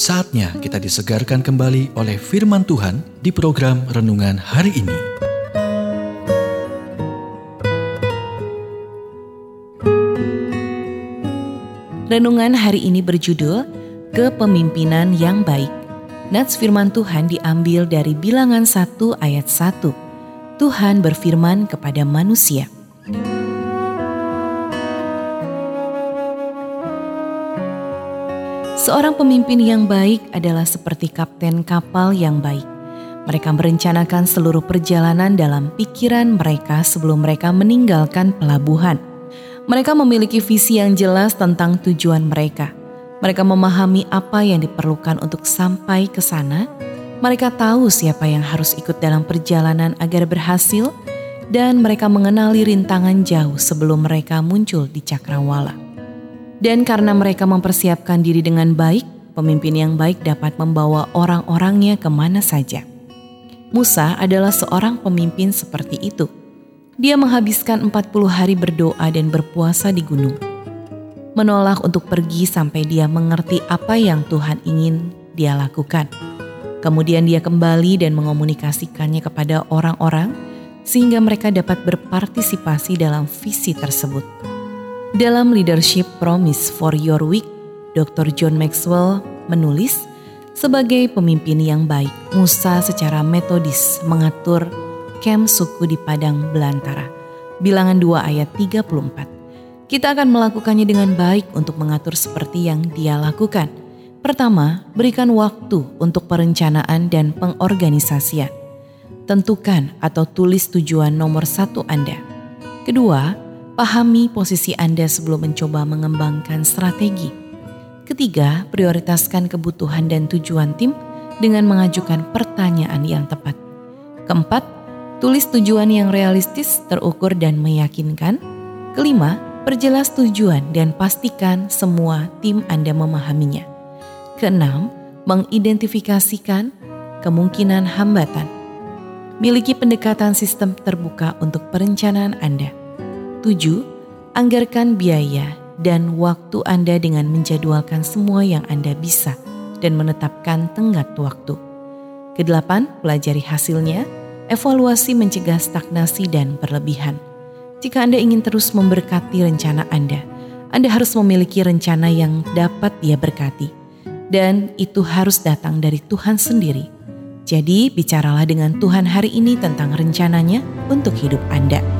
Saatnya kita disegarkan kembali oleh firman Tuhan di program renungan hari ini. Renungan hari ini berjudul Kepemimpinan yang Baik. Nats firman Tuhan diambil dari bilangan 1 ayat 1. Tuhan berfirman kepada manusia. Seorang pemimpin yang baik adalah seperti kapten kapal yang baik. Mereka merencanakan seluruh perjalanan dalam pikiran mereka sebelum mereka meninggalkan pelabuhan. Mereka memiliki visi yang jelas tentang tujuan mereka. Mereka memahami apa yang diperlukan untuk sampai ke sana. Mereka tahu siapa yang harus ikut dalam perjalanan agar berhasil, dan mereka mengenali rintangan jauh sebelum mereka muncul di cakrawala. Dan karena mereka mempersiapkan diri dengan baik, pemimpin yang baik dapat membawa orang-orangnya ke mana saja. Musa adalah seorang pemimpin seperti itu. Dia menghabiskan 40 hari berdoa dan berpuasa di gunung. Menolak untuk pergi sampai dia mengerti apa yang Tuhan ingin dia lakukan. Kemudian dia kembali dan mengomunikasikannya kepada orang-orang sehingga mereka dapat berpartisipasi dalam visi tersebut. Dalam Leadership Promise for Your Week, Dr. John Maxwell menulis, sebagai pemimpin yang baik, Musa secara metodis mengatur kem suku di padang belantara. Bilangan 2 ayat 34. Kita akan melakukannya dengan baik untuk mengatur seperti yang dia lakukan. Pertama, berikan waktu untuk perencanaan dan pengorganisasian. Tentukan atau tulis tujuan nomor satu Anda. Kedua, Pahami posisi Anda sebelum mencoba mengembangkan strategi. Ketiga, prioritaskan kebutuhan dan tujuan tim dengan mengajukan pertanyaan yang tepat. Keempat, tulis tujuan yang realistis, terukur, dan meyakinkan. Kelima, perjelas tujuan dan pastikan semua tim Anda memahaminya. Keenam, mengidentifikasikan kemungkinan hambatan. Miliki pendekatan sistem terbuka untuk perencanaan Anda. 7. Anggarkan biaya dan waktu Anda dengan menjadwalkan semua yang Anda bisa dan menetapkan tenggat waktu. Kedelapan, pelajari hasilnya, evaluasi mencegah stagnasi dan berlebihan. Jika Anda ingin terus memberkati rencana Anda, Anda harus memiliki rencana yang dapat dia berkati. Dan itu harus datang dari Tuhan sendiri. Jadi bicaralah dengan Tuhan hari ini tentang rencananya untuk hidup Anda.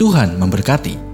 Tuhan memberkati.